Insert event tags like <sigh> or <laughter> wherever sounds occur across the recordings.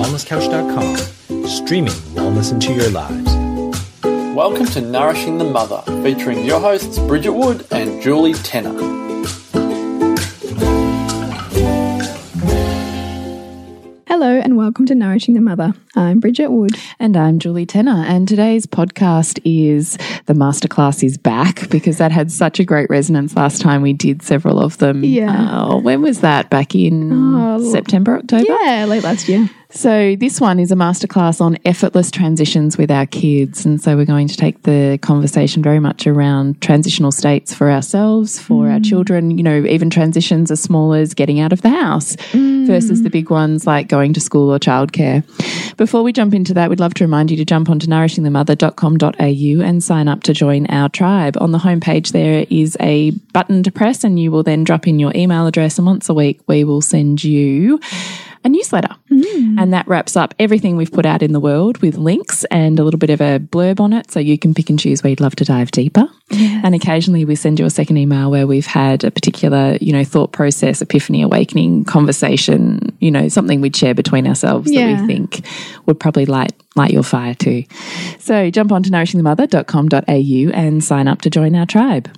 wellnesscouch.com, streaming wellness into your lives. Welcome to Nourishing the Mother, featuring your hosts Bridget Wood and Julie Tenner. Hello and welcome to Nourishing the Mother. I'm Bridget Wood. And I'm Julie Tenner. And today's podcast is The Masterclass is Back because that had such a great resonance last time we did several of them. Yeah. Uh, when was that? Back in Oh, September, October? Yeah, late last year. So, this one is a masterclass on effortless transitions with our kids. And so, we're going to take the conversation very much around transitional states for ourselves, for our mm. children, you know, even transitions as small as getting out of the house mm. versus the big ones like going to school or childcare. Before we jump into that, we'd love to remind you to jump onto nourishingthemother.com.au and sign up to join our tribe. On the homepage, there is a button to press, and you will then drop in your email address. And once a week, we will send you a newsletter. Hmm. And that wraps up everything we've put out in the world with links and a little bit of a blurb on it. So you can pick and choose where you'd love to dive deeper. And occasionally we send you a second email where we've had a particular, you know, thought process, epiphany, awakening, conversation, you know, something we'd share between ourselves Yeah. that we think would probably light light your fire too. So jump on to nourishingthemother.com.au and sign up to join our tribe.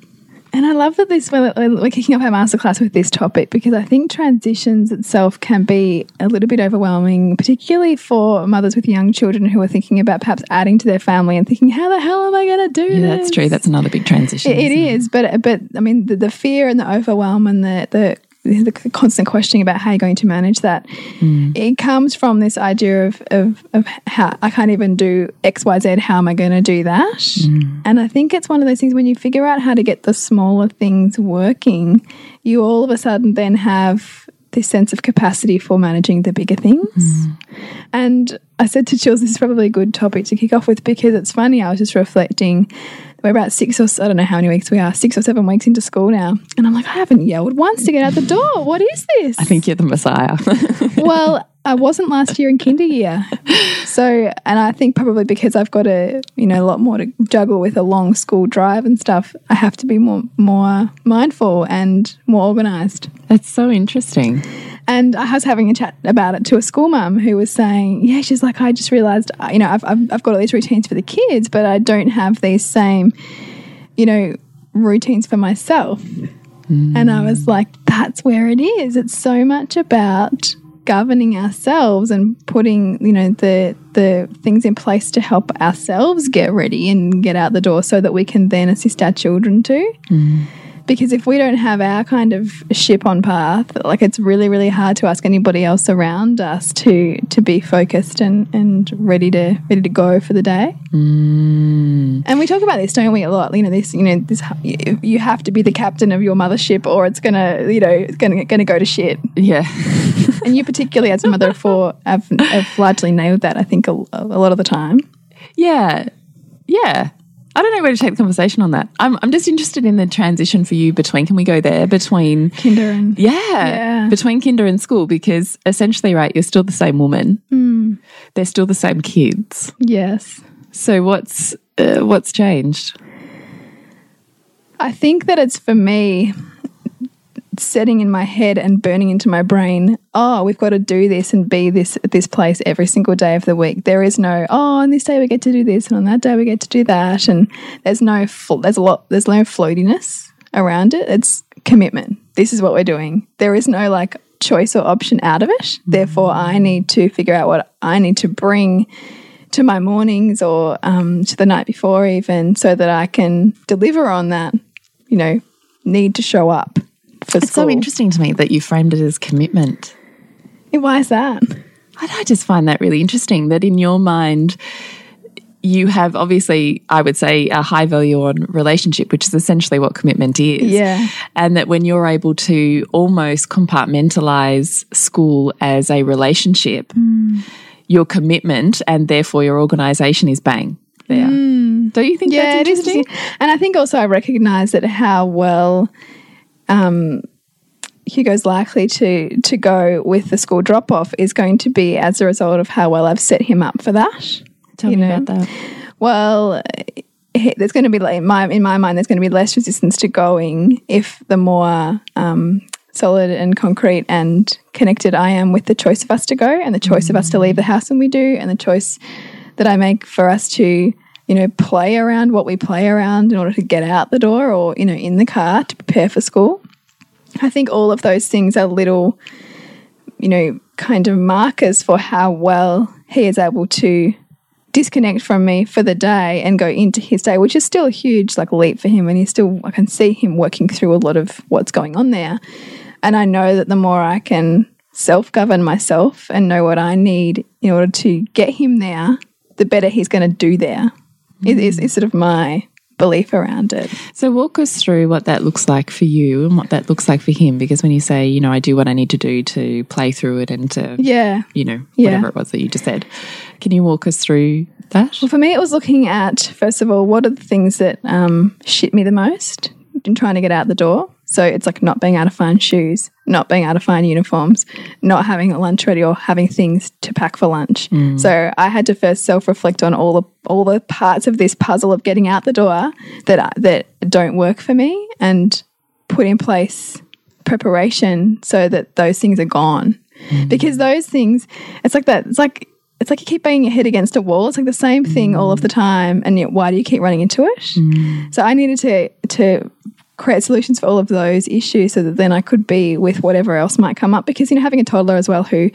And I love that this we're, we're kicking off our masterclass with this topic because I think transitions itself can be a little bit overwhelming, particularly for mothers with young children who are thinking about perhaps adding to their family and thinking, "How the hell am I going to do Yeah, this?" that's true. That's another big transition. It, it is, but but I mean, the, the fear and the overwhelm and the the the constant questioning about how you're going to manage that. Mm. It comes from this idea of, of of how I can't even do X Y Z. How am I going to do that? Mm. And I think it's one of those things when you figure out how to get the smaller things working, you all of a sudden then have this sense of capacity for managing the bigger things. Mm. And I said to Jules, this is probably a good topic to kick off with because it's funny. I was just reflecting. We're about six or I don't know how many weeks we are, six or seven weeks into school now, and I'm like, I haven't yelled once to get out the door. What is this? I think you're the messiah. <laughs> well, I wasn't last year in kinder year. So, and I think probably because I've got a, you know, a lot more to juggle with a long school drive and stuff, I have to be more more mindful and more organized. That's so interesting. And I was having a chat about it to a school mum who was saying, yeah, she's like, I just realized, uh, you know, I've, I've, I've got all these routines for the kids, but I don't have these same, you know, routines for myself. And I was like, that's where it is. It's so much about governing ourselves and putting, you know, the the things in place to help ourselves get ready and get out the door so that we can then assist our children too. Mm. Because if we don't have our kind of ship on path, like it's really, really hard to ask anybody else around us to to be focused and, and ready to ready to go for the day. Mm. And we talk about this, don't we, a lot? You know, this, you know, this, you you have to be the captain of your mothership, or it's gonna, you know, it's gonna gonna go to shit. Yeah. <laughs> And you, particularly as a mother of four, have, have largely nailed that. I think a, a lot of the time. Yeah. Yeah. I don't know where to take the conversation on that. I'm, I'm just interested in the transition for you between, can we go there? Between, Kinder and yeah, Yeah. between kinder and school, because essentially, right, you're still the same woman. They're still the same kids. yes, So what's, uh, what's changed? I think that it's for me setting in my head and burning into my brain, oh, we've got to do this and be this at this place every single day of the week. There is no, oh, on this day we get to do this and on that day we get to do that. And there's no, there's a lot, there's no floatiness around it. It's commitment. This is what we're doing. There is no like choice or option out of it. Therefore, I need to figure out what I need to bring to my mornings or um, to the night before, even so that I can deliver on that, you know, need to show up for It's school. so interesting to me that you framed it as commitment. Why is that? I I just find that really interesting that in your mind, you have obviously, I would say, a high value on relationship, which is essentially what commitment is. Yeah. And that when you're able to almost compartmentalize school as a relationship, mm. your commitment and therefore your organization is bang there. Mm. Don't you think Yeah, that's it is interesting? interesting. And I think also I recognize that how well um, Hugo's likely to to go with the school drop off is going to be as a result of how well I've set him up for that. Tell you me know? about that. Well, he- there's going to be like in my in my mind there's going to be less resistance to going if the more um, solid and concrete and connected I am with the choice of us to go and the choice of us to leave the house when we do and the choice that I make for us to, you know, play around what we play around in order to get out the door or, you know, in the car to prepare for school. I think all of those things are little, you know, kind of markers for how well he is able to disconnect from me for the day and go into his day, which is still a huge like leap for him. And he's still, I can see him working through a lot of what's going on there. And I know that the more I can self govern myself and know what I need in order to get him there, the better he's going to do there. Is is sort of my belief around it. So, walk us through what that looks like for you and what that looks like for him. Because when you say, you know, I do what I need to do to play through it and to, Yeah. you know, Yeah. whatever it was that you just said, can you walk us through that? Well, for me, it was looking at, first of all, what are the things that um, shit me the most in trying to get out the door? So it's like not being able to find shoes, not being able to find uniforms, not having a lunch ready or having things to pack for lunch. Mm. So I had to first self-reflect on all the all the parts of this puzzle of getting out the door that uh, that don't work for me and put in place preparation so that those things are gone. Mm. Because those things, it's like that. It's like it's like you keep banging your head against a wall. It's like the same thing all of mm. the time, and yet why do you keep running into it? So I needed to to create solutions for all of those issues so that then I could be with whatever else might come up. Because you know, having a toddler as well who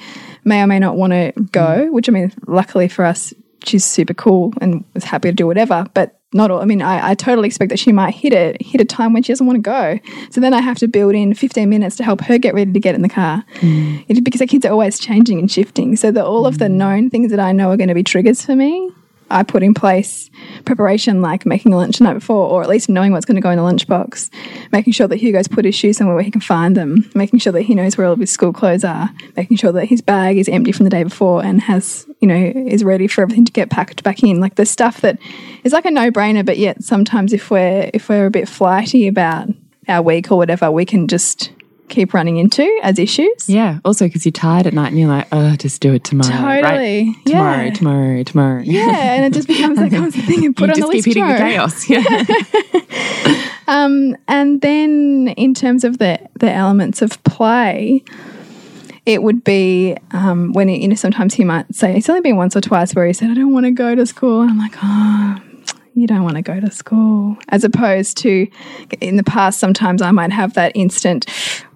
may or may not want to go, mm-hmm. which I mean, luckily for us, she's super cool and was happy to do whatever, but not all. I mean, I, I totally expect that she might hit a hit a time when she doesn't want to go. So then I have to build in 15 minutes to help her get ready to get in the car, mm. It- because the kids are always changing and shifting. So that all of the mm. known things that I know are going to be triggers for me, I put in place preparation, like making a lunch the night before, or at least knowing what's going to go in the lunchbox, making sure that Hugo's put his shoes somewhere where he can find them, making sure that he knows where all of his school clothes are, making sure that his bag is empty from the day before and has, you know, is ready for everything to get packed back in. Like the stuff that is like a no brainer, but yet sometimes if we're if we're a bit flighty about our week or whatever, we can just keep running into as issues. Yeah. Also, because you're tired at night and you're like, oh, just do it tomorrow. right? Totally. Tomorrow, Yeah. tomorrow, tomorrow. Yeah, and it just becomes that constant thing and <laughs> put you on just the keep list hitting the chaos. Yeah. <laughs> Um, and then in terms of the the elements of play, it would be um, when it, you know sometimes he might say it's only been once or twice where he said I don't want to go to school. And I'm like, oh, you don't want to go to school, as opposed to in the past. Sometimes I might have that instant.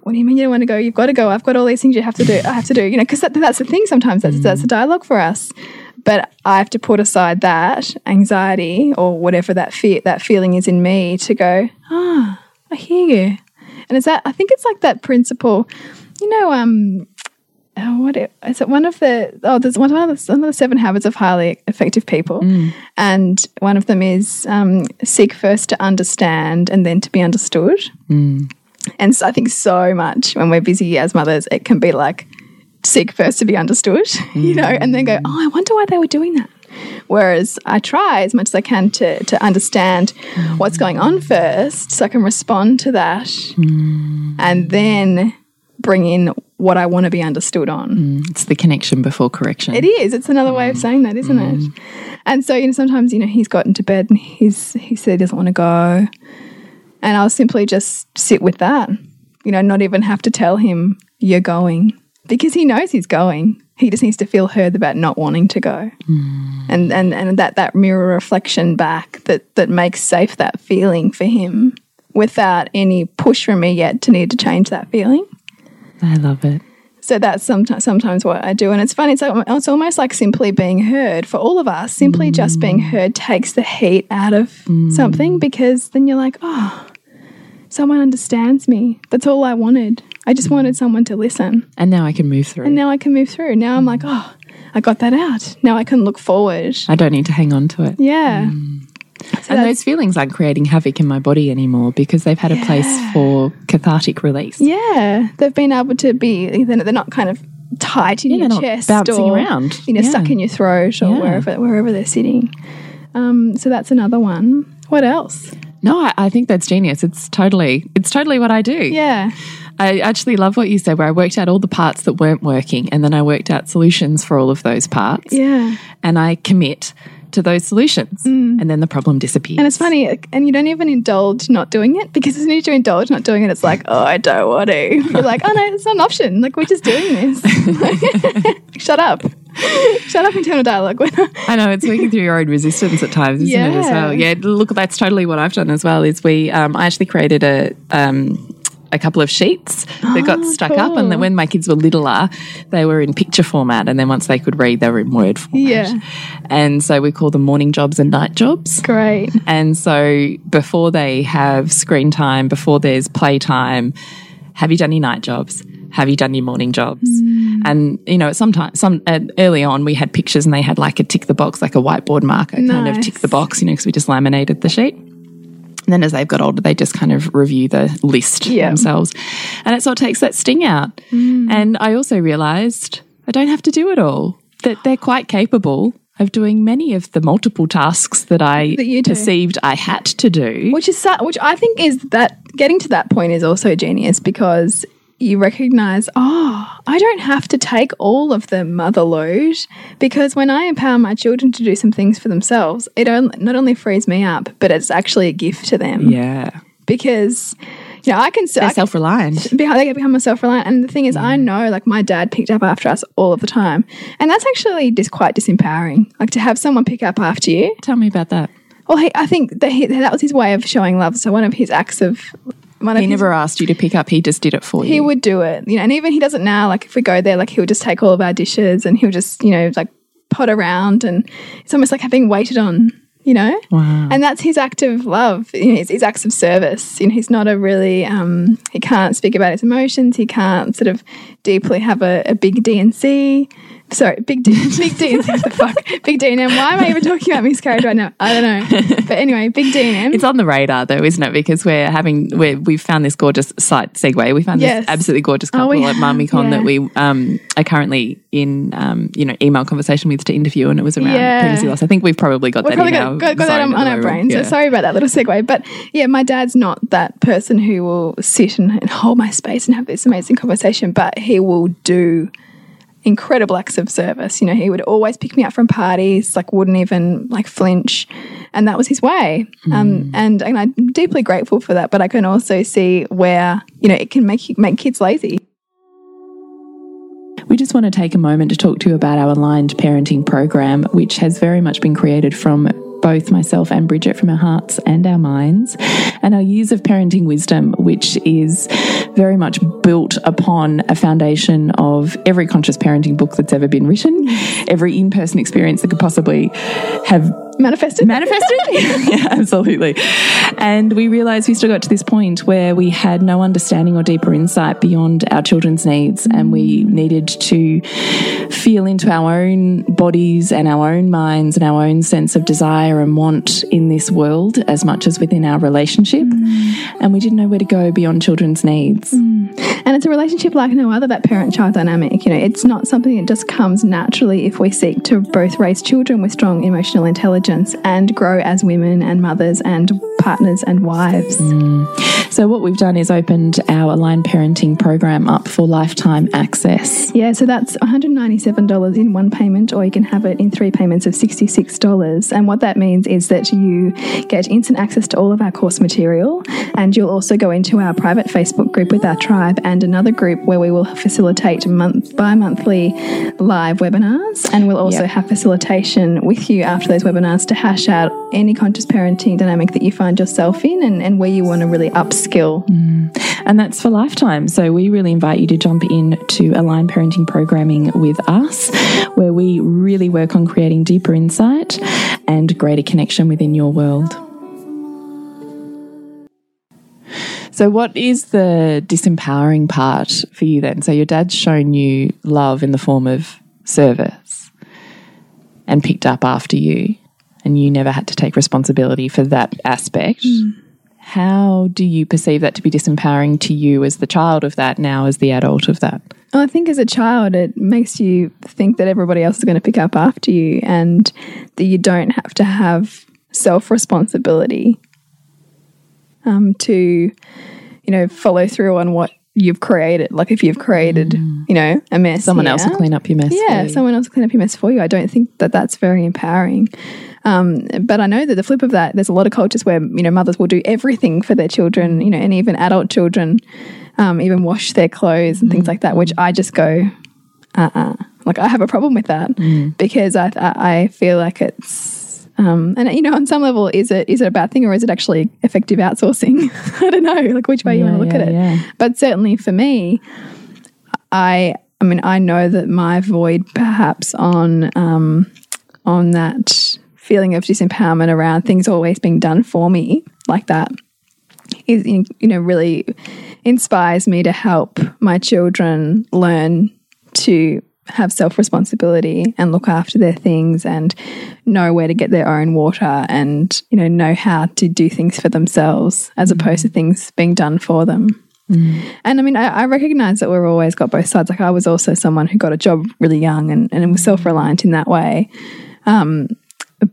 What do you mean you don't want to go? You've got to go. I've got all these things you have to do. I have to do. You know, because that, that's the thing. Sometimes that's that's the dialogue for us. But I have to put aside that anxiety or whatever that fear that feeling is in me to go. Ah, I hear you. And it's that I think it's like that principle. You know, um, oh, what it, is it? One of the oh, there's one of the, one of the seven habits of highly effective people, and one of them is um, seek first to understand and then to be understood. And so I think so much when we're busy as mothers, it can be like seek first to be understood, <laughs> you know, and then go, oh, I wonder why they were doing that. Whereas I try as much as I can to, to understand what's going on first so I can respond to that and then bring in what I want to be understood on. Mm, it's the connection before correction. It is. It's another way of mm. saying that, isn't it? Mm. And so, you know, sometimes, you know, he's got into bed and he's he said he doesn't want to go. And I'll simply just sit with that. You know, not even have to tell him you're going. Because he knows he's going. He just needs to feel heard about not wanting to go. Hmm. And and and that that mirror reflection back that that makes safe that feeling for him without any push from me yet to need to change that feeling. I love it. So that's sometimes sometimes what I do, and it's funny. It's, like, it's almost like simply being heard for all of us. Simply just being hmm. heard takes the heat out of hmm. something because then you're like, oh, someone understands me. That's all I wanted. I just wanted someone to listen, And now I can move through. and now I can move through. Now I'm like, oh, I got that out. Now I can look forward. I don't need to hang on to it. Yeah. So and those feelings aren't creating havoc in my body anymore because they've had a place for cathartic release. Yeah, they've been able to be. They're they're not kind of tight in Yeah, your chest bouncing or around. you know, Yeah. stuck in your throat or Yeah. wherever wherever they're sitting. Um, so that's another one. What else? No, I, I think that's genius. It's totally, it's totally what I do. Yeah, I actually love what you said, where I worked out all the parts that weren't working, and then I worked out solutions for all of those parts. yeah, and I commit to those solutions. And then the problem disappears. Mm. And it's funny, and you don't even indulge not doing it because as soon as you indulge not doing it, it's like, oh, I don't want to. <laughs> You're like, oh no, it's not an option. Like we're just doing this. <laughs> <laughs> Shut up. <laughs> Shut up, internal dialogue. I know it's working through your own resistance at times, isn't it? As well, Yeah. yeah. Look, that's totally what I've done as well. Is we, um, I actually created a. Um, a couple of sheets that got stuck up, and then when my kids were littler, they were in picture format, and then once they could read, they were in word format. Yeah. And so we call them morning jobs and night jobs. Great. And so before they have screen time, before there's playtime, have you done your night jobs? Have you done your morning jobs? And you know, sometimes some uh, early on we had pictures and they had like a tick the box, like a whiteboard marker, kind of tick the box, you know, because we just laminated the sheet. And then as they've got older, they just kind of review the list Yeah. themselves. And it sort of takes that sting out. And I also realized I don't have to do it all, that they're quite capable of doing many of the multiple tasks that I That perceived I had to do. Which is which I think is that getting to that point is also genius because you recognize, oh, I don't have to take all of the mother load because when I empower my children to do some things for themselves, it on- not only frees me up, but it's actually a gift to them Yeah. because you know I can They're self reliant. they get become self reliant. And the thing is, I mm. know like my dad picked up after us all of the time, and that's actually just quite disempowering. Like to have someone pick up after you. Tell me about that. Well, he, I think that he, that was his way of showing love. So one of his acts of one He never asked you to pick up, he just did it for you. he would do it, you know, and even he does it now. Like if we go there, like he'll just take all of our dishes and he'll just you know like pot around, and it's almost like having waited on. You know, Wow. and that's his act of love. You know, his, his acts of service. You know, he's not a really. Um, he can't speak about his emotions. He can't sort of deeply have a, a big DNC. Sorry, big D, <laughs> big D the fuck, big D and M. Why am I even talking about miscarriage right now? I don't know. <laughs> But anyway, big D and M. It's on the radar though, isn't it? Because we're having we're, we've found this gorgeous site segue. We found Yes. this absolutely gorgeous Oh, couple we at MummyCon yeah. that we um, are currently in um, you know email conversation with to interview, and it was around Yeah. pregnancy loss. I think we've probably got We've that probably got, got, got that on, on our brain. Yeah. So sorry about that little segue. But yeah, my dad's not that person who will sit and, and hold my space and have this amazing conversation, but he will do incredible acts of service. You know, he would always pick me up from parties, like wouldn't even like flinch. And that was his way. Um, and, and I'm deeply grateful for that. But I can also see where, you know, it can make you make kids lazy. We just want to take a moment to talk to you about our aligned parenting program, which has very much been created from both myself and Bridget from our hearts and our minds, and our years of parenting wisdom, which is very much built upon a foundation of every conscious parenting book that's ever been written, every in person experience that could possibly have Manifested. manifested. <laughs> <laughs> yeah, absolutely. And we realized we still got to this point where we had no understanding or deeper insight beyond our children's needs, and we needed to feel into our own bodies and our own minds and our own sense of desire and want in this world as much as within our relationship. Mm. And we didn't know where to go beyond children's needs. Mm. And it's a relationship like no other, that parent child dynamic. You know, it's not something that just comes naturally if we seek to both raise children with strong emotional intelligence and grow as women and mothers and partners and wives. Mm. So, what we've done is opened our aligned parenting program up for lifetime access. Yeah, so that's $197 in one payment, or you can have it in three payments of $66. And what that means is that you get instant access to all of our course material, and you'll also go into our private Facebook group with our tribe and another group where we will facilitate month bi monthly live webinars. And we'll also Yep. have facilitation with you after those webinars to hash out any conscious parenting dynamic that you find yourself in and, and where you want to really upskill. Mm. And that's for lifetime. So we really invite you to jump in to Align Parenting Programming with us, where we really work on creating deeper insight and greater connection within your world. So, what is the disempowering part for you then? So, your dad's shown you love in the form of service and picked up after you, and you never had to take responsibility for that aspect. Mm. How do you perceive that to be disempowering to you as the child of that, now as the adult of that? Well, I think as a child, it makes you think that everybody else is going to pick up after you and that you don't have to have self responsibility um, to, you know, follow through on what you've created. Like if you've created, you know, a mess. Someone else will clean up your mess. Yeah, you. someone else will clean up your mess for you. I don't think that that's very empowering. Um, but I know that the flip of that, there's a lot of cultures where you know mothers will do everything for their children, you know, and even adult children, um, even wash their clothes and things like that. Which I just go, uh, uh like I have a problem with that because I, I I feel like it's. Um, and you know, on some level, is it is it a bad thing or is it actually effective outsourcing? <laughs> I don't know, like which way you want to look yeah, at it. yeah. But certainly for me, I I mean I know that my void perhaps on um, on that feeling of disempowerment around things always being done for me like that is you know really inspires me to help my children learn to have self responsibility and look after their things and know where to get their own water and you know know how to do things for themselves as opposed to things being done for them. And I mean, I, I recognize that we've always got both sides. Like, I was also someone who got a job really young and, and was self reliant in that way. Um,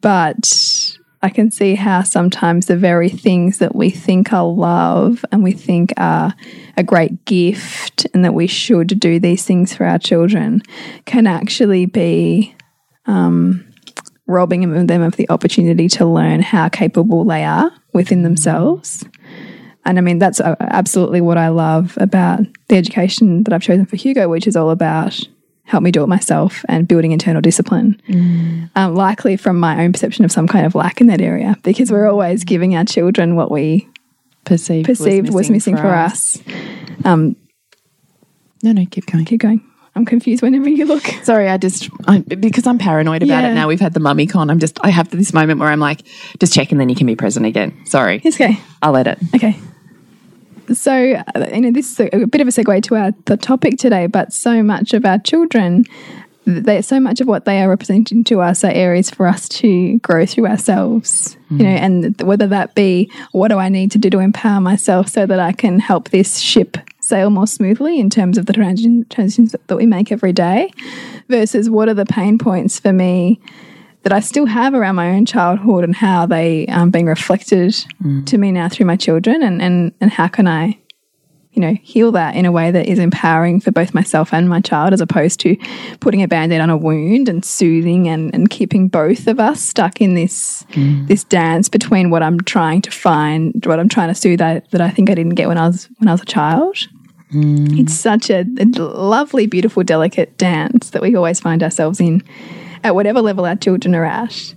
but I can see how sometimes the very things that we think are love and we think are a great gift and that we should do these things for our children can actually be um, robbing them of the opportunity to learn how capable they are within themselves. And I mean, that's uh, absolutely what I love about the education that I've chosen for Hugo, which is all about help me do it myself and building internal discipline. Um, likely from my own perception of some kind of lack in that area, because we're always giving our children what we Perceived, perceived was missing, for us. Um, No, no, keep going. keep going. I'm confused whenever you look. <laughs> Sorry, I just I, because I'm paranoid about Yeah. it now. We've had the MummyCon. I'm just I have this moment where I'm like, just check and then you can be present again. Sorry, It's okay. I'll let it. Okay. So, uh, you know, this is a, a bit of a segue to our the topic today, but so much of our children, they, so much of what they are representing to us are areas for us to grow through ourselves. You know, and whether that be what do I need to do to empower myself so that I can help this ship sail more smoothly in terms of the transition, transitions that we make every day, versus what are the pain points for me that I still have around my own childhood and how they um, being reflected mm. to me now through my children, and and and how can I, you know, heal that in a way that is empowering for both myself and my child, as opposed to putting a band-aid on a wound and soothing and and keeping both of us stuck in this mm. this dance between what I'm trying to find, what I'm trying to soothe that that I think I didn't get when I was when I was a child. Mm. It's such a, a lovely, beautiful, delicate dance that we always find ourselves in at whatever level our children are at.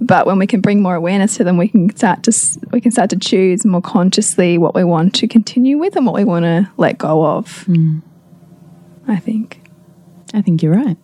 But when we can bring more awareness to them, we can start to we can start to choose more consciously what we want to continue with and what we want to let go of. Hmm. I think I think you're right.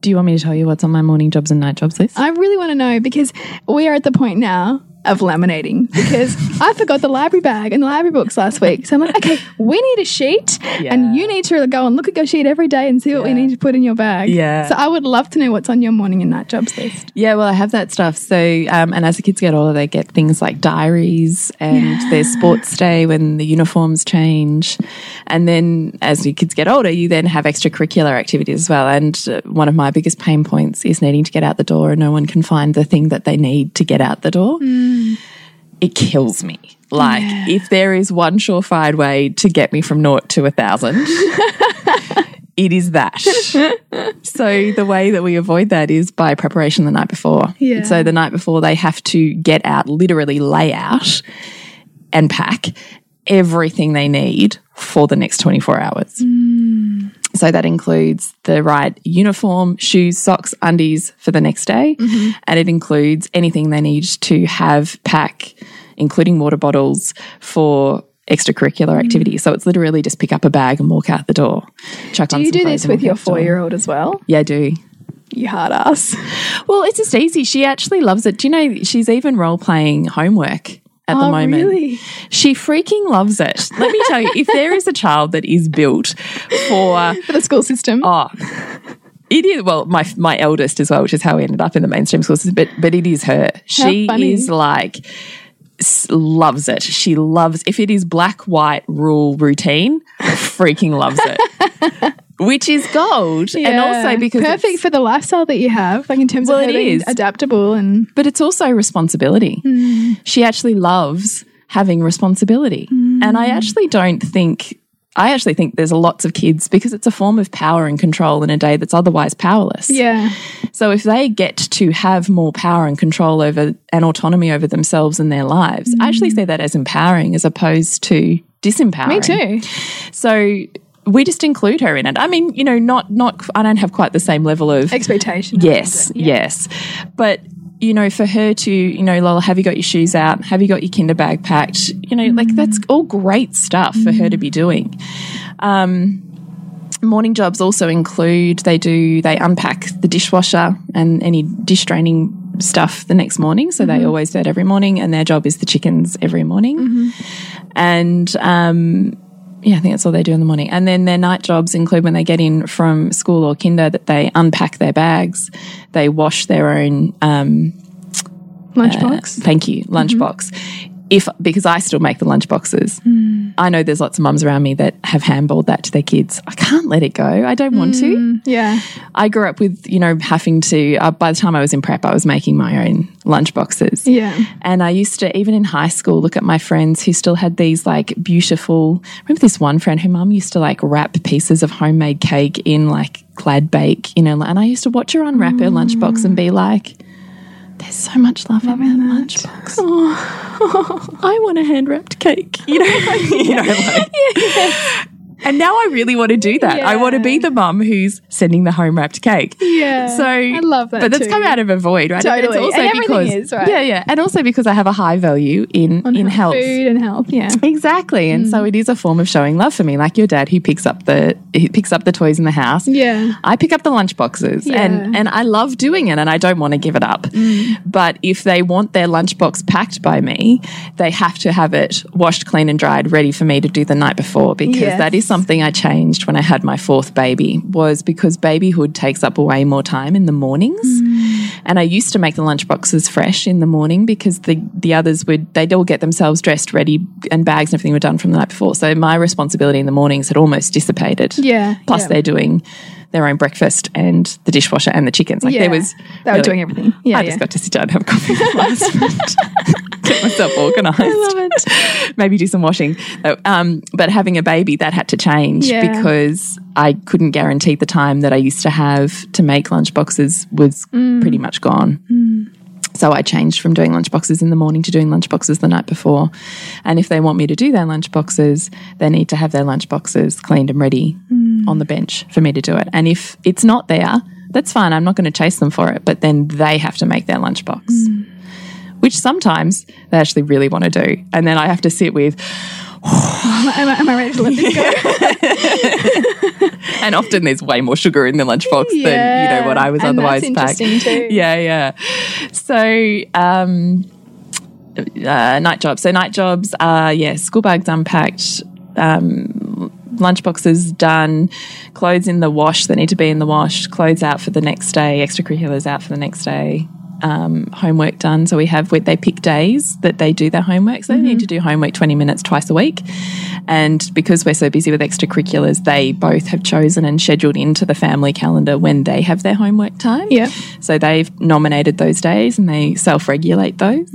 Do you want me to tell you what's on my morning jobs and night jobs list? I really want to know because we are at the point now of laminating because <laughs> I forgot the library bag and the library books last week. So I'm like, okay, we need a sheet Yeah. and you need to go and look at your sheet every day and see what we need to put in your bag. Yeah. So I would love to know what's on your morning and night jobs list. Yeah, well, I have that stuff. So, um, and as the kids get older, they get things like diaries and their sports day when the uniforms change. And then as your kids get older, you then have extracurricular activities as well. And uh, one of my biggest pain points is needing to get out the door and no one can find the thing that they need to get out the door. It kills me. Like, if there is one surefire way to get me from naught to a thousand, <laughs> it is that. <laughs> So the way that we avoid that is by preparation the night before. Yeah. So the night before they have to get out, literally lay out and pack everything they need for the next 24 hours. Mm. So that includes the right uniform, shoes, socks, undies for the next day. Mm-hmm. And it includes anything they need to have pack, including water bottles for extracurricular mm-hmm. activities. So it's literally just pick up a bag and walk out the door. Chuck Do you do this with your out the door. four year old as well? Yeah, I do. You hard ass. Well, it's just easy. She actually loves it. Do you know she's even role playing homework at the Oh, moment? really? She freaking loves it. Let me tell you, if there is a child that is built for For the school system. oh it is well my my eldest as well, which is how we ended up in the mainstream school system. But but it is her. she funny. is like loves it. She loves if it is black white rule routine. freaking loves it. <laughs> Which is gold, and also because it's- perfect for the lifestyle that you have, like in terms Well, of it adaptable and but it's also responsibility. Mm. She actually loves having responsibility. Mm. And I actually don't think I actually think there's a lots of kids because it's a form of power and control in a day that's otherwise powerless. Yeah. So if they get to have more power and control over and autonomy over themselves and their lives, I actually mm. see that as empowering as opposed to disempowering. Me too. So we just include her in it. I mean, you know, not not I don't have quite the same level of Expectation. Yes, yes. But you know, for her to, you know, Lola, have you got your shoes out? Have you got your kinder bag packed? You know, like that's all great stuff for her to be doing. Um, morning jobs also include they do they unpack the dishwasher and any dish draining stuff the next morning. So they always do it every morning, and their job is the chickens every morning. And um, yeah, I think that's all they do in the morning. And then their night jobs include when they get in from school or kinder that they unpack their bags, they wash their own um, Lunchbox. thank you lunchbox. If because I still make the lunchboxes, hmm. I know there's lots of mums around me that have handballed that to their kids. I can't let it go. I don't want to. Hmm. yeah. I grew up with you know having to. Uh, by the time I was in prep, I was making my own lunchboxes. Yeah. And I used to, even in high school, look at my friends who still had these like beautiful. Remember this one friend who mum used to like wrap pieces of homemade cake in like Glad Bake, you know, and I used to watch her unwrap her lunchbox and be hmm. like, there's so much love in that, lunchbox. Oh. <laughs> I want a hand wrapped cake, you know, <laughs> you know, like. <laughs> And now I really want to do that. I want to be the mum who's sending the home wrapped cake. Yeah. So I love that But that's too. come out of a void, right? And Totally. And everything because is, right? yeah, yeah, and also because I have a high value in in health. Food and health. Yeah. Exactly, and Mm. so it is a form of showing love for me. Like your dad, who picks up the he picks up the toys in the house. Yeah. I pick up the lunch boxes, Yeah. and and I love doing it, and I don't want to give it up. Mm. But if they want their lunchbox packed by me, they have to have it washed, clean, and dried, ready for me to do the night before. Because Yes. that is something I changed when I had my fourth baby. Was because babyhood takes up way more time in the mornings. Mm. And I used to make the lunch boxes fresh in the morning because the the others would they'd all get themselves dressed, ready, and bags and everything were done from the night before. So my responsibility in the mornings had almost dissipated. Yeah, Plus yeah. they're doing their own breakfast and the dishwasher and the chickens. Like Yeah. there was They were doing everything. Yeah, I yeah. just got to sit down and have a coffee with my husband. <laughs> Get myself organised. I love it. Maybe do some washing. Um, but having a baby, that had to change Yeah. because I couldn't guarantee the time that I used to have to make lunch boxes was Mm. pretty much gone. So I changed from doing lunchboxes in the morning to doing lunchboxes the night before. And if they want me to do their lunchboxes, they need to have their lunchboxes cleaned and ready hmm. on the bench for me to do it. And if it's not there, that's fine. I'm not going to chase them for it, but then they have to make their lunchbox. Hmm. Which sometimes they actually really want to do. And then I have to sit with, <laughs> Am, I, am I ready to let this go? <laughs> and often there's way more sugar in the lunchbox than, you know, what I was otherwise packed. too. <laughs> Yeah, yeah. So, um, uh, night jobs. So night jobs are yeah, school bags unpacked, um, lunch boxes done, clothes in the wash that need to be in the wash, clothes out for the next day, extracurriculars out for the next day. Um, homework done. So we have where they pick days that they do their homework. So they need to do homework 20 minutes twice a week. And because we're so busy with extracurriculars, they both have chosen and scheduled into the family calendar when they have their homework time. Yeah. So they've nominated those days and they self regulate those.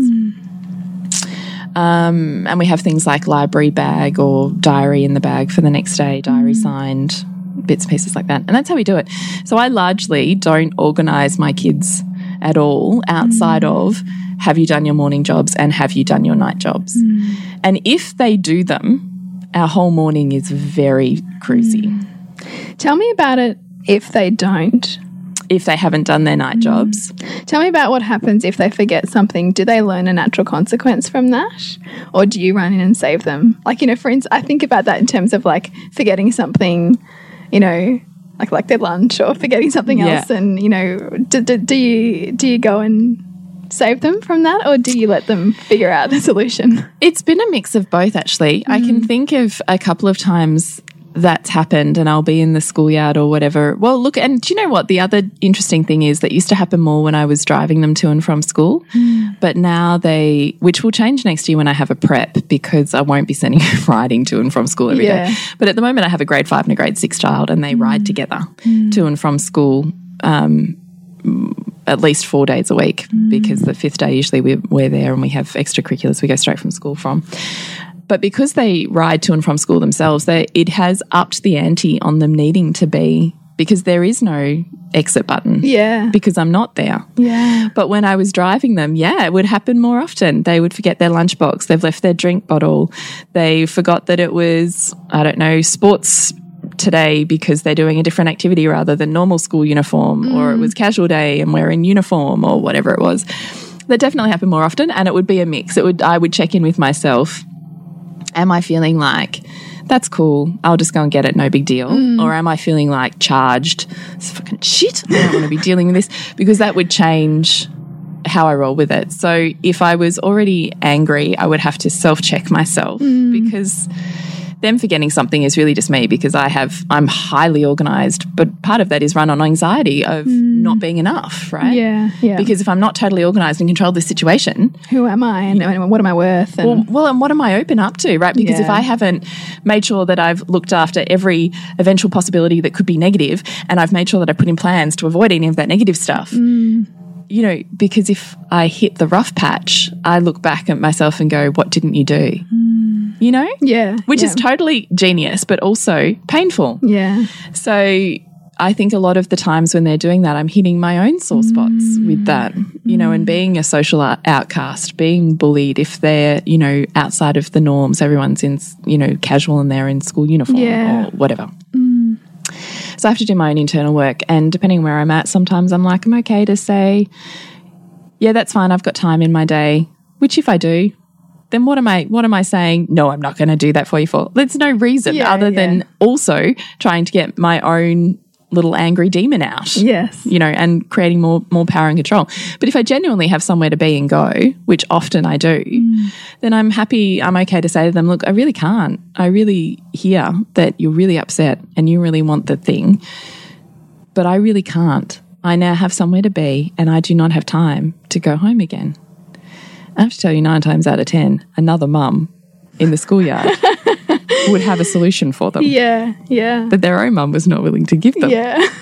Um, and we have things like library bag or diary in the bag for the next day, diary signed, bits and pieces like that. And that's how we do it. So I largely don't organize my kids at all outside mm. of have you done your morning jobs and have you done your night jobs? Mm. And if they do them, our whole morning is very cruisy. Mm. Tell me about it if they don't. If they haven't done their night jobs, Tell me about what happens if they forget something. Do they learn a natural consequence from that? Or do you run in and save them? Like, you know, for instance, I think about that in terms of like forgetting something, you know, like like their lunch or forgetting something Yeah. else. And, you know, do, do, do you do you go and save them from that or do you let them figure out the solution? It's been a mix of both, actually. I can mm. think of a couple of times that's happened, and I'll be in the schoolyard or whatever. Well, look, and do you know what? The other interesting thing is that used to happen more when I was driving them to and from school, hmm. but now they, which will change next year when I have a prep because I won't be sending <laughs> riding to and from school every day. Yeah. But at the moment, I have a grade five and a grade six child, and they ride hmm. together hmm. to and from school um, at least four days a week because the fifth day usually we're, we're there and we have extracurriculars we go straight from school from. But because they ride to and from school themselves, they, it has upped the ante on them needing to be because there is no exit button. Yeah. Because I'm not there. Yeah. But when I was driving them, yeah, it would happen more often. They would forget their lunchbox. They've left their drink bottle. They forgot that it was, I don't know, sports today because they're doing a different activity rather than normal school uniform, or it mm. was casual day and we're in uniform, or whatever it was. That definitely happened more often, and it would be a mix. It would I would check in with myself. Am I feeling like that's cool? I'll just go and get it, no big deal. Mm. Or am I feeling like charged? It's fucking shit. I don't want to be dealing with this because that would change how I roll with it. So if I was already angry, I would have to self check myself mm. because them forgetting something is really just me because I have I'm highly organized, but part of that is run on anxiety of not being enough, right? Yeah, yeah. Because if I'm not totally organized and control this situation, Who am I and, and what am I worth? And well, well, and what am I open up to, right? Because if I haven't made sure that I've looked after every eventual possibility that could be negative, and I've made sure that I put in plans to avoid any of that negative stuff, Mm. you know, because if I hit the rough patch, I look back at myself and go, "What didn't you do?" You know, yeah. which yeah. is totally genius, but also painful. yeah. So I think a lot of the times when they're doing that, I'm hitting my own sore spots mm. with that, you know, and mm. being a social outcast, being bullied if they're, you know, outside of the norms, everyone's in, you know, casual and they're in school uniform Yeah. or whatever. Mm. So I have to do my own internal work. And depending where I'm at, sometimes I'm like, I'm okay to say, yeah, that's fine. I've got time in my day, which if I do, then what am I what am I saying? No, I'm not going to do that for you for. There's no reason Yeah, other yeah. than also trying to get my own little angry demon out. Yes. You know, and creating more more power and control. But if I genuinely have somewhere to be and go, which often I do, mm. then I'm happy, I'm okay to say to them, look, I really can't. I really hear that you're really upset and you really want the thing, but I really can't. I now have somewhere to be and I do not have time to go home again. I have to tell you, nine times out of 10, another mum in the schoolyard <laughs> would have a solution for them. Yeah. Yeah. But their own mum was not willing to give them. yeah. <laughs>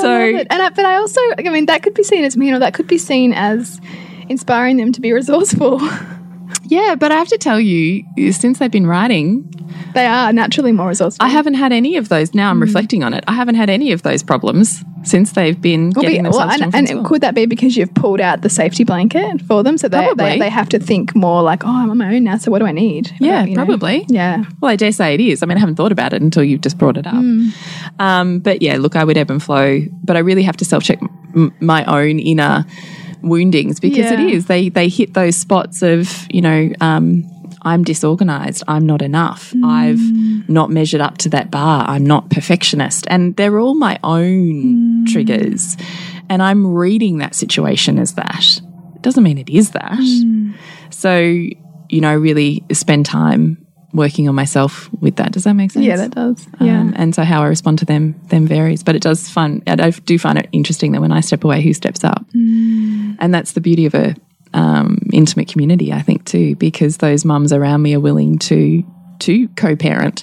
So, But, and I, but I also, I mean, that could be seen as, you know, that could be seen as inspiring them to be resourceful. <laughs> yeah, but I have to tell you, since they've been writing, they are naturally more resourceful. I haven't had any of those. Now I'm hmm. reflecting on it. I haven't had any of those problems since they've been Well, getting be- well, and, and could that be because you've pulled out the safety blanket for them, so they, they, they have to think more like, oh, I'm on my own now, so what do I need? Yeah, know? probably. Yeah, Well, I dare say it is. I mean, I haven't thought about it until you've just brought it up. Um, but yeah, look, I would ebb and flow, but I really have to self check my own inner woundings because it Yeah. is they they hit those spots of you know. Um, I'm disorganized. I'm not enough. Mm. I've not measured up to that bar. I'm not perfectionist. And they're all my own mm. triggers. And I'm reading that situation as that. It doesn't mean it is that. Mm. So, you know, really spend time working on myself with that. Does that make sense? yeah, that does. Um, yeah, Um, and so how I respond to them them varies, but it does fun. I do- do find it interesting that when I step away, who steps up, and that's the beauty of a um, intimate community, I think too, because those mums around me are willing to to co-parent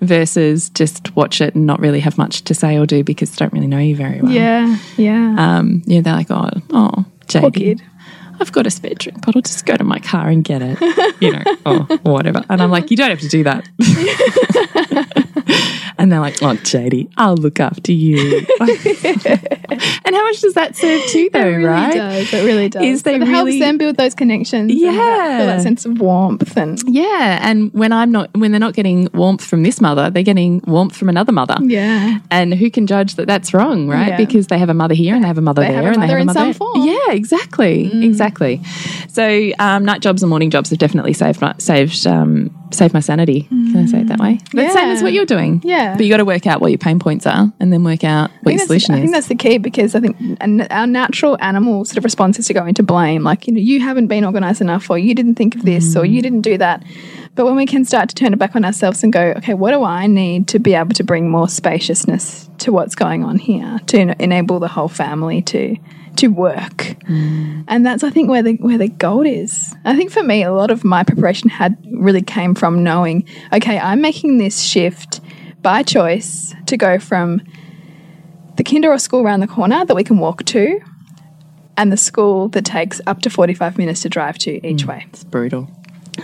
versus just watch it and not really have much to say or do because they don't really know you very well. yeah, yeah. Um, yeah, they're like, oh, oh, JD, Poor kid. I've got a spare drink bottle. Just go to my car and get it, you know, or <laughs> whatever. And I'm like, you don't have to do that. <laughs> and they're like, oh, JD, I'll look after you. <laughs> and how much does that serve too, though, it really right? does. It really does. Is they it helps really- them build those connections. and that- Yeah. that sense of warmth and Yeah, and when I'm not, when they're not getting warmth from this mother, they're getting warmth from another mother. yeah, And who can judge that that's wrong, right? Yeah. Because they have a mother here and they have a mother They there and they mother have a mother in some form. Mm. Yeah, exactly, exactly. So um, night jobs and morning jobs have definitely saved saved um, saved my sanity. Can I say it that way? Mm. That's same as what you're doing. Yeah. but you got to work out what your pain points are and then work out what your solution I think that's the key because I think our natural animal sort of response is to go into blame. Like, you know, you haven't been organized enough, or you didn't think of this, or you mm. didn't do that. But when we can start to turn it back on ourselves and go, okay, what do I need to be able to bring more spaciousness to what's going on here to enable the whole family to to work? And that's I think where the where the gold is. I think for me, a lot of my preparation had really came from knowing, okay, I'm making this shift by choice to go from the kinder or school around the corner that we can walk to, and the school that takes up to 45 minutes to drive to each mm. way. It's brutal.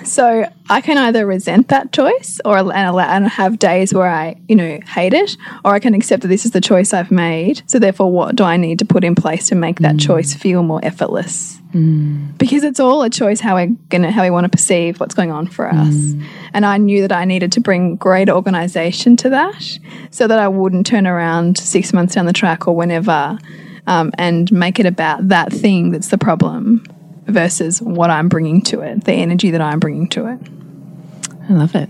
So I can either resent that choice or and, allow, and have days where I, you know, hate it, or I can accept that this is the choice I've made. So therefore, what do I need to put in place to make that mm. choice feel more effortless? Mm. Because it's all a choice how we're gonna how we want to perceive what's going on for us. Mm. And I knew that I needed to bring greater organization to that, so that I wouldn't turn around six months down the track or whenever, um, and make it about that thing that's the problem versus what I'm bringing to it, the energy that I'm bringing to it. I love it.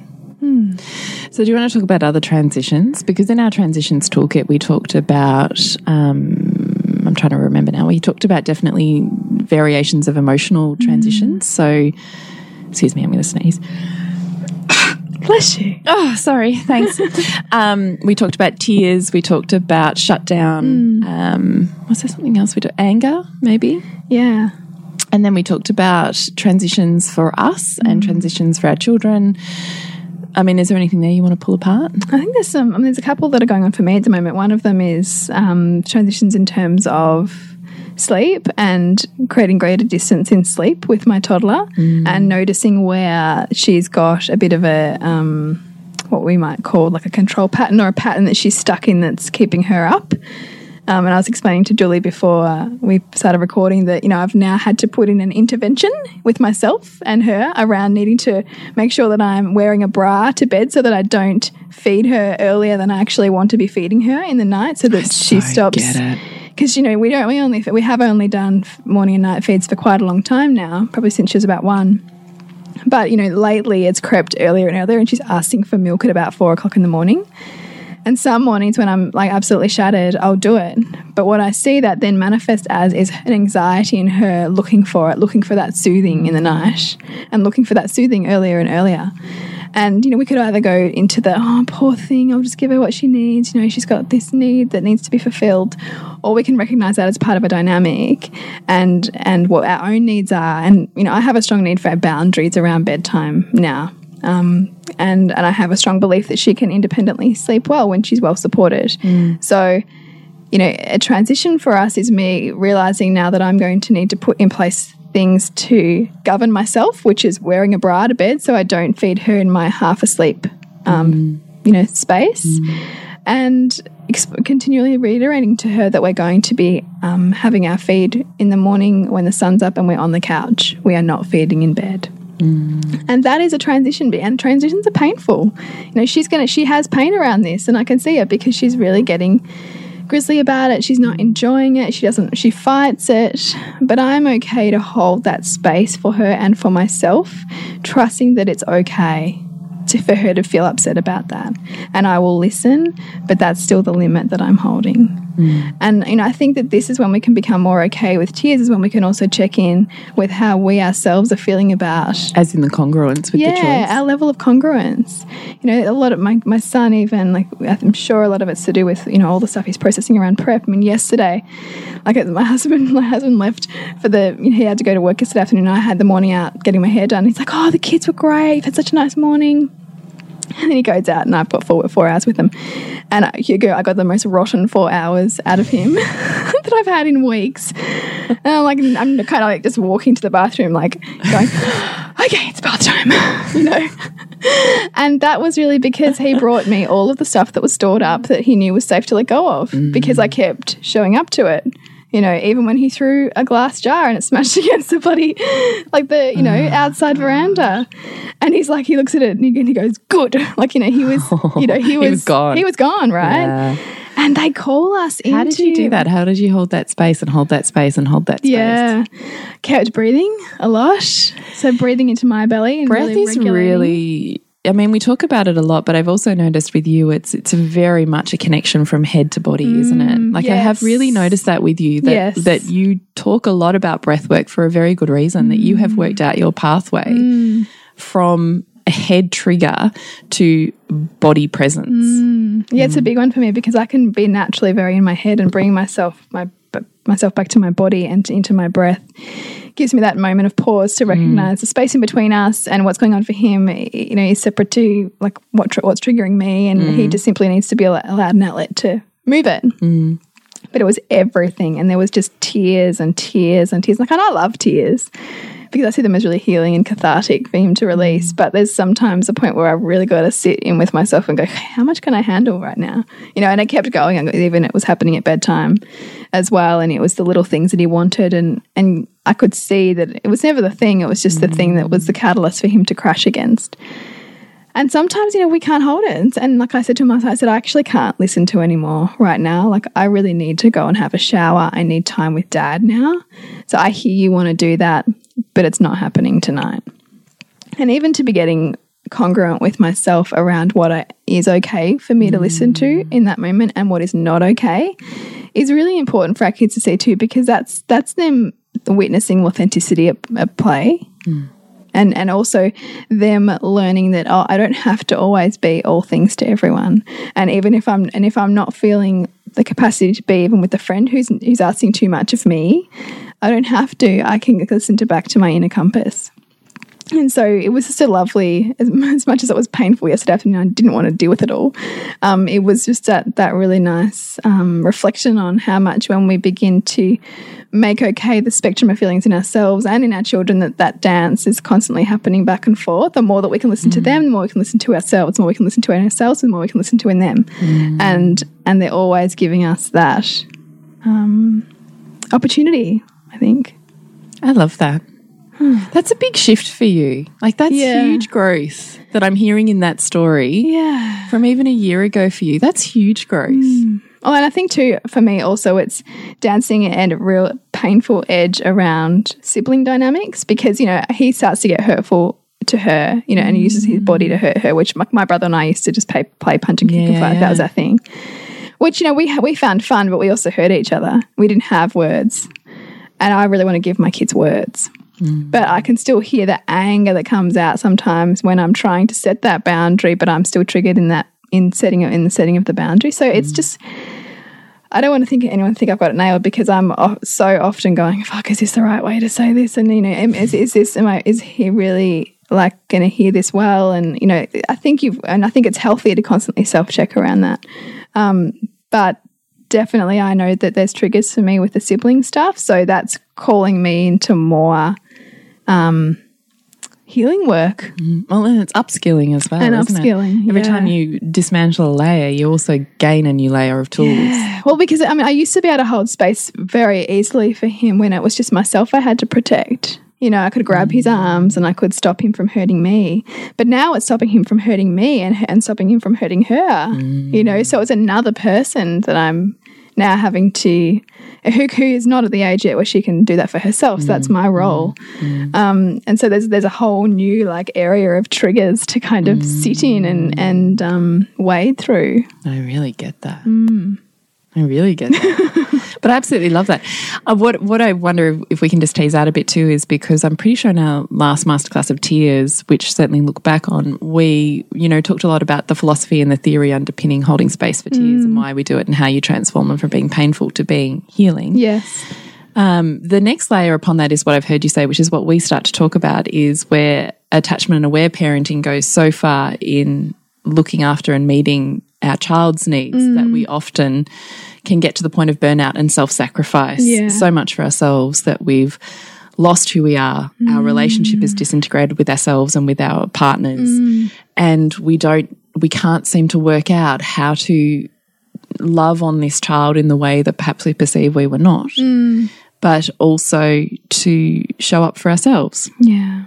So, do you want to talk about other transitions? Because in our transitions toolkit, we talked about, um, I'm trying to remember now, we talked about definitely variations of emotional transitions. So, excuse me, I'm going to sneeze. <coughs> Bless you. Oh, sorry. Thanks. <laughs> um, we talked about tears. We talked about shutdown. Um, was there something else we did? Anger, maybe? Yeah. And then we talked about transitions for us and transitions for our children. I mean, is there anything there you want to pull apart? I think there's some. I mean, there's a couple that are going on for me at the moment. One of them is um, transitions in terms of sleep and creating greater distance in sleep with my toddler, and noticing where she's got a bit of a um, what we might call like a control pattern or a pattern that she's stuck in that's keeping her up. Um, and I was explaining to Julie before uh, we started recording that, you know, I've now had to put in an intervention with myself and her around needing to make sure that I'm wearing a bra to bed so that I don't feed her earlier than I actually want to be feeding her in the night so that she stops. Because, you know, we don't, we only, we have only done morning and night feeds for quite a long time now, probably since she was about one. But, you know, lately it's crept earlier and earlier and she's asking for milk at about four o'clock in the morning. And some mornings when I'm like absolutely shattered, I'll do it. But what I see that then manifest as is an anxiety in her looking for it, looking for that soothing in the night and looking for that soothing earlier and earlier. And, you know, we could either go into the, oh, poor thing, I'll just give her what she needs. You know, she's got this need that needs to be fulfilled. Or we can recognize that as part of a dynamic and, and what our own needs are. And, you know, I have a strong need for boundaries around bedtime now. Um, and and I have a strong belief that she can independently sleep well when she's well supported. So, you know, a transition for us is me realizing now that I'm going to need to put in place things to govern myself, which is wearing a bra to bed so I don't feed her in my half asleep, um, you know, space. And continually reiterating to her that we're going to be um, having our feed in the morning when the sun's up and we're on the couch. We are not feeding in bed and that is a transition and transitions are painful. You know she's gonna she has pain around this and i can see it because she's really getting grizzly about it. She's not enjoying it. She doesn't she fights it. But i'm okay to hold that space for her and for myself trusting that it's okay to, for her to feel upset about that. And i will listen but that's still the limit that i'm holding Mm. and you know i think that this is when we can become more okay with tears is when we can also check in with how we ourselves are feeling about As in the congruence with the yeah, choice. our level of congruence. You know, a lot of my, my son, even like I'm sure a lot of it's to do with you know all the stuff he's processing around prep. I mean, yesterday, like <laughs> my husband, my husband left for the you know, he had to go to work yesterday afternoon. And I had the morning out getting my hair done. He's like, "Oh, the kids were great. You've had such a nice morning." <laughs> And then he goes out, and I've got four, four hours with him. And I, Hugo, I got the most rotten four hours out of him <laughs> that I've had in weeks. And I'm like, I'm kind of like just walking to the bathroom, like going, <gasps> okay, it's bath time, <laughs> you know. And that was really because he brought me all of the stuff that was stored up that he knew was safe to let go of because I mm. kept showing up to it. You know, even when he threw a glass jar and it smashed <laughs> against the bloody, like the, you know, ah. outside veranda. And he's like, he looks at it and he, and he goes, good. <laughs> Like, you know, he was, you know, <laughs> he was, was gone. He was gone, right? Yeah. And they call us into. How did you do that? How did you hold that space and hold that space and hold that space? Yeah. Kept breathing a lot. So breathing into my belly. And Breath really is really I mean, we talk about it a lot, but I've also noticed with you, it's it's very much a connection from head to body, isn't it? Mm, like I have really noticed that with you that Yes. that you talk a lot about breath work for a very good reason. That you have mm. worked out your pathway mm. from a head trigger to body presence. Yeah, it's a big one for me because I can be naturally very in my head and bring myself my b- myself back to my body and into my breath gives me that moment of pause to mm. recognize the space in between us and what's going on for him. You know, is separate to like what tr what's triggering me, and he mm. just simply needs to be al- allowed an outlet to move it. Mm. But it was everything, and there was just tears and tears and tears. Like, and I love tears. because I see them as really healing and cathartic for him to release. But there's sometimes a point where I really got to sit in with myself and go, how much can I handle right now? You know, and I kept going, even it was happening at bedtime as well. And it was the little things that he wanted. And, and I could see that it was never the thing, it was just the mm. thing that was the catalyst for him to crash against. And sometimes, you know, we can't hold it. And like I said to myself, I said, I actually can't listen to anymore right now. Like, I really need to go and have a shower. I need time with dad now. So I hear you want to do that, but it's not happening tonight. And even to be getting congruent with myself around what I, is okay for me to listen to mm. in that moment and what is not okay is really important for our kids to see too, because that's that's them witnessing authenticity at, at play. Mm. And and also them learning that oh I don't have to always be all things to everyone. And even if I'm and if I'm not feeling the capacity to be even with a friend who's who's asking too much of me I don't have to. I can listen to back to my inner compass and so it was just a lovely as, <laughs> as much as it was painful yesterday afternoon I didn't want to deal with it all. Um, it was just that that really nice um, reflection on how much when we begin to make okay the spectrum of feelings in ourselves and in our children that that dance is constantly happening back and forth. The more that we can listen to them the more we can listen to ourselves the more we can listen to ourselves the more we can listen to in them. And and they're always giving us that um, opportunity i think. I love that. Hmm. That's a big shift for you. Like that's Yeah. huge growth that I'm hearing in that story yeah from even a year ago for you. That's huge growth. Hmm. Oh, and I think too, for me also, it's dancing and a real painful edge around sibling dynamics because, you know, he starts to get hurtful to her, you know, and he uses his hmm. body to hurt her, which my, my brother and I used to just play, play punch and kick and Yeah, fight. yeah. That was our thing. Which, you know, we, we found fun, but we also hurt each other. We didn't have words. And I really want to give my kids words. But I can still hear the anger that comes out sometimes when I'm trying to set that boundary, but I'm still triggered in that in setting it in the setting of the boundary. So it's just I don't want to think anyone think I've got it nailed because I'm so often going, "Fuck, is this the right way to say this?" And you know, is, is this am I is he really like going to hear this well? And you know, I think you've and I think it's healthier to constantly self check around that. Um, but definitely, I know that there's triggers for me with the sibling stuff, so that's calling me into more um, healing work. Mm. Well, and it's upskilling as well. And isn't it? upskilling, Every yeah. time you dismantle a layer, you also gain a new layer of tools. Well, because I mean, I used to be able to hold space very easily for him when it was just myself I had to protect. You know, I could grab his mm. arms and I could stop him from hurting me. But now it's stopping him from hurting me and, and stopping him from hurting her. Mm. You know, so it's another person that I'm now having to, who, who is not at the age yet where she can do that for herself. So that's mm, my mm, role. Mm. Um, and so there's there's a whole new like area of triggers to kind of sit in and and um, wade through. I really get that. I really get that. <laughs> but I absolutely love that. Uh, what what I wonder if, if we can just tease out a bit too is because I'm pretty sure in our last masterclass of tears, which certainly look back on, we you know talked a lot about the philosophy and the theory underpinning holding space for tears and why we do it and how you transform them from being painful to being healing. Yes. Um, the next layer upon that is what I've heard you say, which is what we start to talk about, is where attachment and aware parenting goes so far in looking after and meeting our child's needs that we mm. often can get to the point of burnout and self sacrifice Yeah. so much for ourselves that we've lost who we are. Our relationship is mm. disintegrated with ourselves and with our partners. Mm. And we don't, we can't seem to work out how to love on this child in the way that perhaps we perceive we were not, but also to show up for ourselves. Yeah.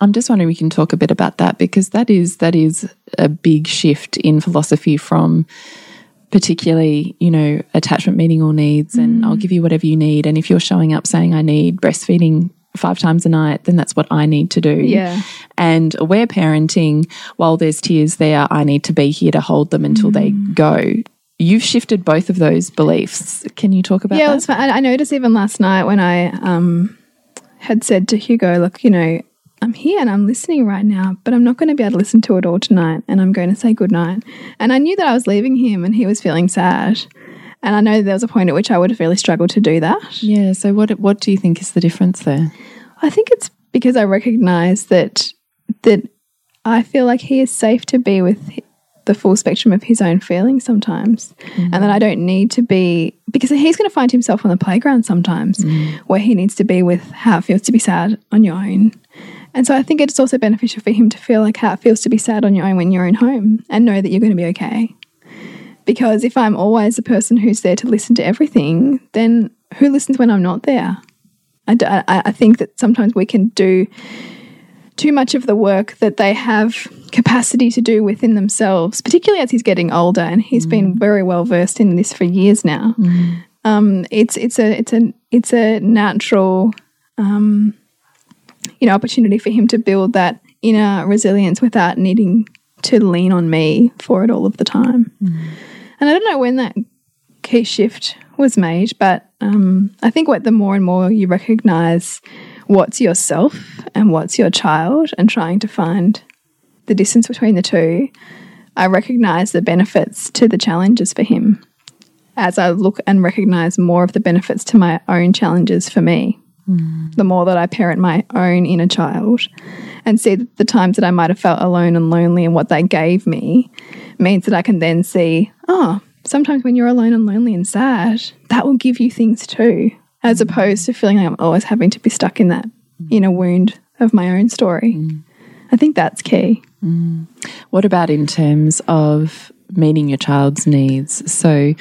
I'm just wondering we can talk a bit about that because that is that is a big shift in philosophy from particularly, you know, attachment meeting all needs and I'll give you whatever you need. And if you're showing up saying I need breastfeeding five times a night, then that's what I need to do. Yeah. And aware parenting, while there's tears there, I need to be here to hold them until they go. You've shifted both of those beliefs. Can you talk about Yeah, that? I I noticed even last night when I um, had said to Hugo, look, you know, I'm here and I'm listening right now, but I'm not going to be able to listen to it all tonight and I'm going to say goodnight. And I knew that I was leaving him and he was feeling sad. And I know there was a point at which I would have really struggled to do that. yeah. So what what do you think is the difference there? I think it's because I recognize that that I feel like he is safe to be with the full spectrum of his own feelings sometimes. Mm. And that I don't need to be, because he's going to find himself on the playground sometimes mm. where he needs to be with how it feels to be sad on your own. And so I think it's also beneficial for him to feel like how it feels to be sad on your own when you're in home and know that you're going to be okay. Because if I'm always the person who's there to listen to everything, then who listens when I'm not there? I, d- I- I think that sometimes we can do too much of the work that they have capacity to do within themselves, particularly as he's getting older, and he's been very well versed in this for years now. Um, it's it's a it's a it's a natural um, you know opportunity for him to build that inner resilience without needing to lean on me for it all of the time. And I don't know when that key shift was made, but um, I think what the more and more you recognize what's yourself and what's your child and trying to find the distance between the two, I recognize the benefits to the challenges for him as I look and recognize more of the benefits to my own challenges for me. The more that I parent my own inner child and see the times that I might have felt alone and lonely and what they gave me means that I can then see, oh, sometimes when you're alone and lonely and sad, that will give you things too, as opposed to feeling like I'm always having to be stuck in that inner wound of my own story. I think that's key. What about in terms of meeting your child's needs? So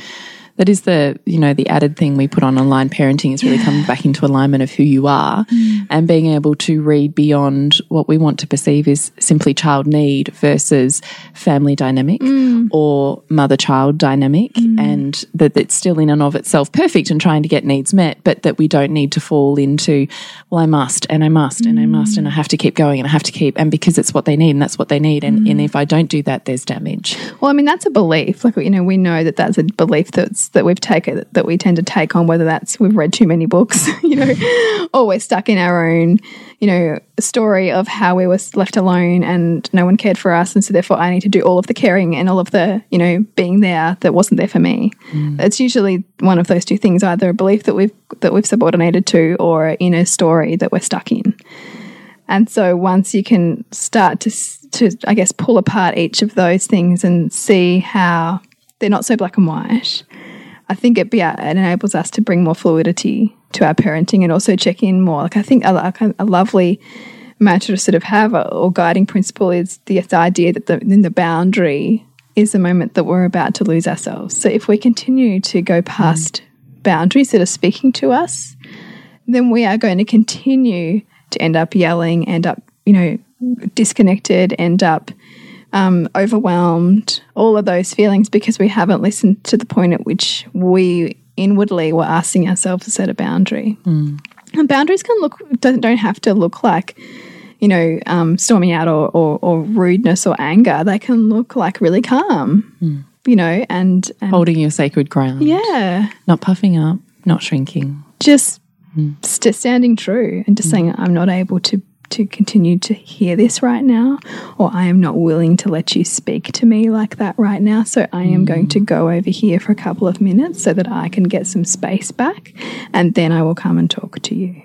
that is the you know the added thing we put on aligned parenting is really coming back into alignment of who you are mm. and being able to read beyond what we want to perceive is simply child need versus family dynamic mm. or mother child dynamic mm. and that it's still in and of itself perfect and trying to get needs met but that we don't need to fall into well I must and I must and I must and I have to keep going and I have to keep and because it's what they need and that's what they need and, and if I don't do that there's damage. Well, I mean, that's a belief. Like, you know, we know that that's a belief that's that we've taken that we tend to take on, whether that's we've read too many books, <laughs> you know, mm. or we're stuck in our own, you know, story of how we were left alone and no one cared for us, and so therefore I need to do all of the caring and all of the, you know, being there that wasn't there for me. Mm. It's usually one of those two things: either a belief that we've that we've subordinated to, or an inner story that we're stuck in. And so once you can start to to I guess pull apart each of those things and see how they're not so black and white, I think it yeah it enables us to bring more fluidity to our parenting and also check in more. Like I think a, a, a lovely mantra to sort of have uh, or guiding principle is the, the idea that the, in the boundary is the moment that we're about to lose ourselves. So if we continue to go past boundaries that are speaking to us, then we are going to continue to end up yelling, end up, you know, disconnected, end up um, overwhelmed, all of those feelings because we haven't listened to the point at which we inwardly were asking ourselves to set a boundary. And boundaries can look, don't, don't have to look like, you know, um, storming out or, or, or rudeness or anger. They can look like really calm, you know, and, and holding your sacred ground. Yeah, not puffing up not shrinking. Just st standing true and just saying I'm not able to to continue to hear this right now or I am not willing to let you speak to me like that right now. So I am going to go over here for a couple of minutes so that I can get some space back and then I will come and talk to you.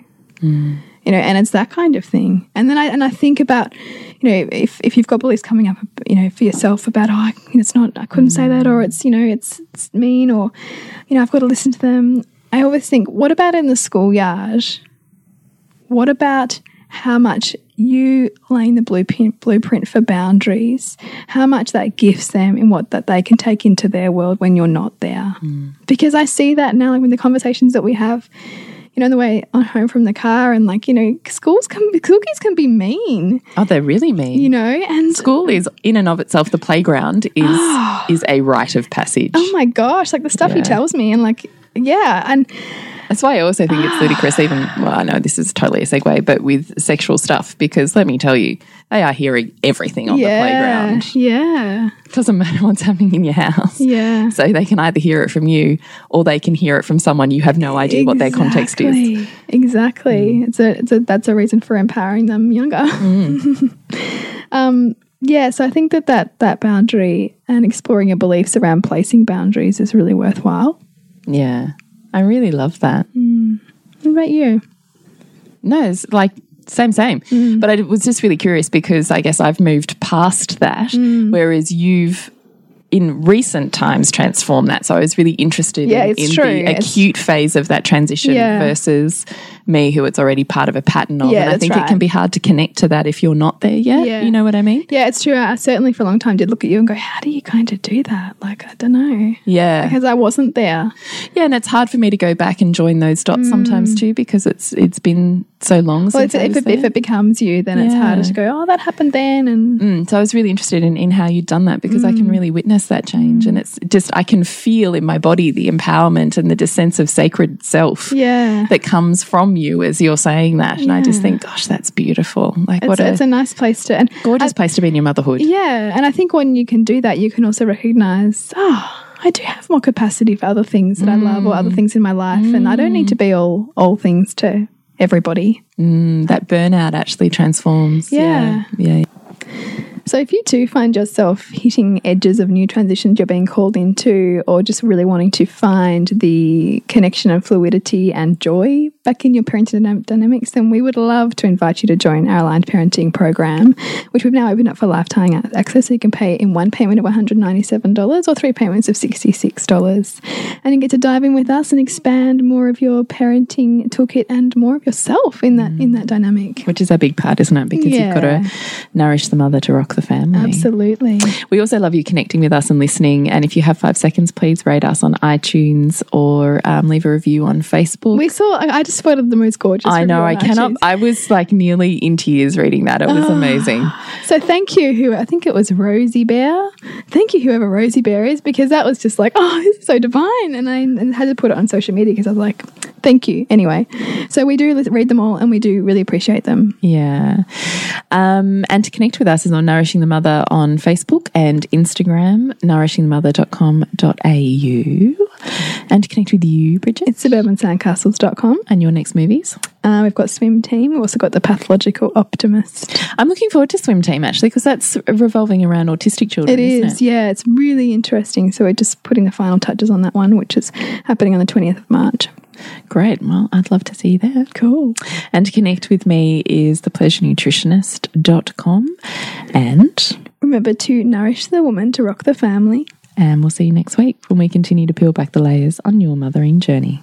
You know and it's that kind of thing. And then I and I think about you know if if you've got beliefs coming up you know for yourself about oh it's not I couldn't say that or it's you know it's, it's mean or you know I've got to listen to them. I always think what about in the schoolyard? What about how much you laying the blueprint blueprint for boundaries. How much that gifts them in what that they can take into their world when you're not there. Mm. Because I see that now like in the conversations that we have you know, the way on home from the car, and like, you know, schools can be, school kids can be mean, oh they're really mean. You know, and school is in and of itself the playground is <gasps> is a rite of passage. Oh my gosh, like the stuff he tells me, and like, yeah, and That's why I also think it's ludicrous, even, well, I know this is totally a segue, but with sexual stuff, because let me tell you, they are hearing everything on yeah, the playground. yeah, It Doesn't matter what's happening in your house. yeah. So they can either hear it from you or they can hear it from someone you have no idea what their context is. Exactly. Exactly. It's a, it's a that's a reason for empowering them younger. <laughs> um, yeah, so I think that, that that boundary and exploring your beliefs around placing boundaries is really worthwhile. Yeah. I really love that. Hmm. What about you? No, it's like same, same. Hmm. But I was just really curious because I guess I've moved past that, hmm. whereas you've in recent times transformed that. So I was really interested Yeah, in, in the acute phase of that transition Yeah. versus me, who it's already part of a pattern of. Yeah, and I think it can be hard to connect to that if you're not there yet. Yeah. You know what I mean? Yeah, it's true. I certainly for a long time did look at you and go, "How do you kind of do that?" Like, I don't know, Yeah. because I wasn't there. Yeah, and it's hard for me to go back and join those dots sometimes too because it's it's been so long Mm. Well, if, it, if it becomes you, then it's harder to go, "Oh, that happened then," and Mm, so I was really interested in, in how you'd done that because I Mm. can really witness that change, and it's just I can feel in my body the empowerment and the sense of sacred self yeah, that comes from you as you're saying that, and I just think, gosh, that's beautiful. Like it's, what a it's a nice place to. And gorgeous place to be in your motherhood. Yeah, and I think when you can do that, you can also recognize, oh, I do have more capacity for other things that I love or other Mm. things in my life, and I don't need to be all all things to everybody. Mm, that burnout actually transforms. Yeah. yeah, yeah. So if you do find yourself hitting edges of new transitions you're being called into, or just really wanting to find the connection and fluidity and joy back in your parenting dynamics, then we would love to invite you to join our aligned parenting program, which we've now opened up for lifetime access. So you can pay in one payment of $197 or three payments of $66. And you get to dive in with us and expand more of your parenting toolkit and more of yourself in that in that dynamic. Which is a big part, isn't it? Because you've got to nourish the mother to rock the family. Absolutely. We also love you connecting with us and listening. And if you have five seconds, please rate us on iTunes or um, leave a review on Facebook. We saw. I I just of the most gorgeous. I know. I cannot. I was like nearly in tears reading that. It was ah. amazing. So thank you. Who I think it was Rosie Bear. Thank you, whoever Rosie Bear is, because that was just like, oh, this is so divine, and I and had to put it on social media because I was like, thank you. Anyway, so we do read them all, and we do really appreciate them. Yeah. Um, and to connect with us is on Nourishing the Mother on Facebook and Instagram, nourishingthemother.com.au. And to connect with you, Bridget, It's suburbansandcastles.com. and your next movies. Uh, we've got Swim Team. We've also got the Pathological Optimist. I'm looking forward to Swim Team actually because that's revolving around autistic children. It is, yeah. It's really interesting. So we're just putting the final touches on that one, which is happening on the 20th of March. Great. Well, I'd love to see that. Cool. And to connect with me is thepleasurenutritionist.com. And, Remember to nourish the woman to rock the family. and we'll see you next week when we continue to peel back the layers on your mothering journey.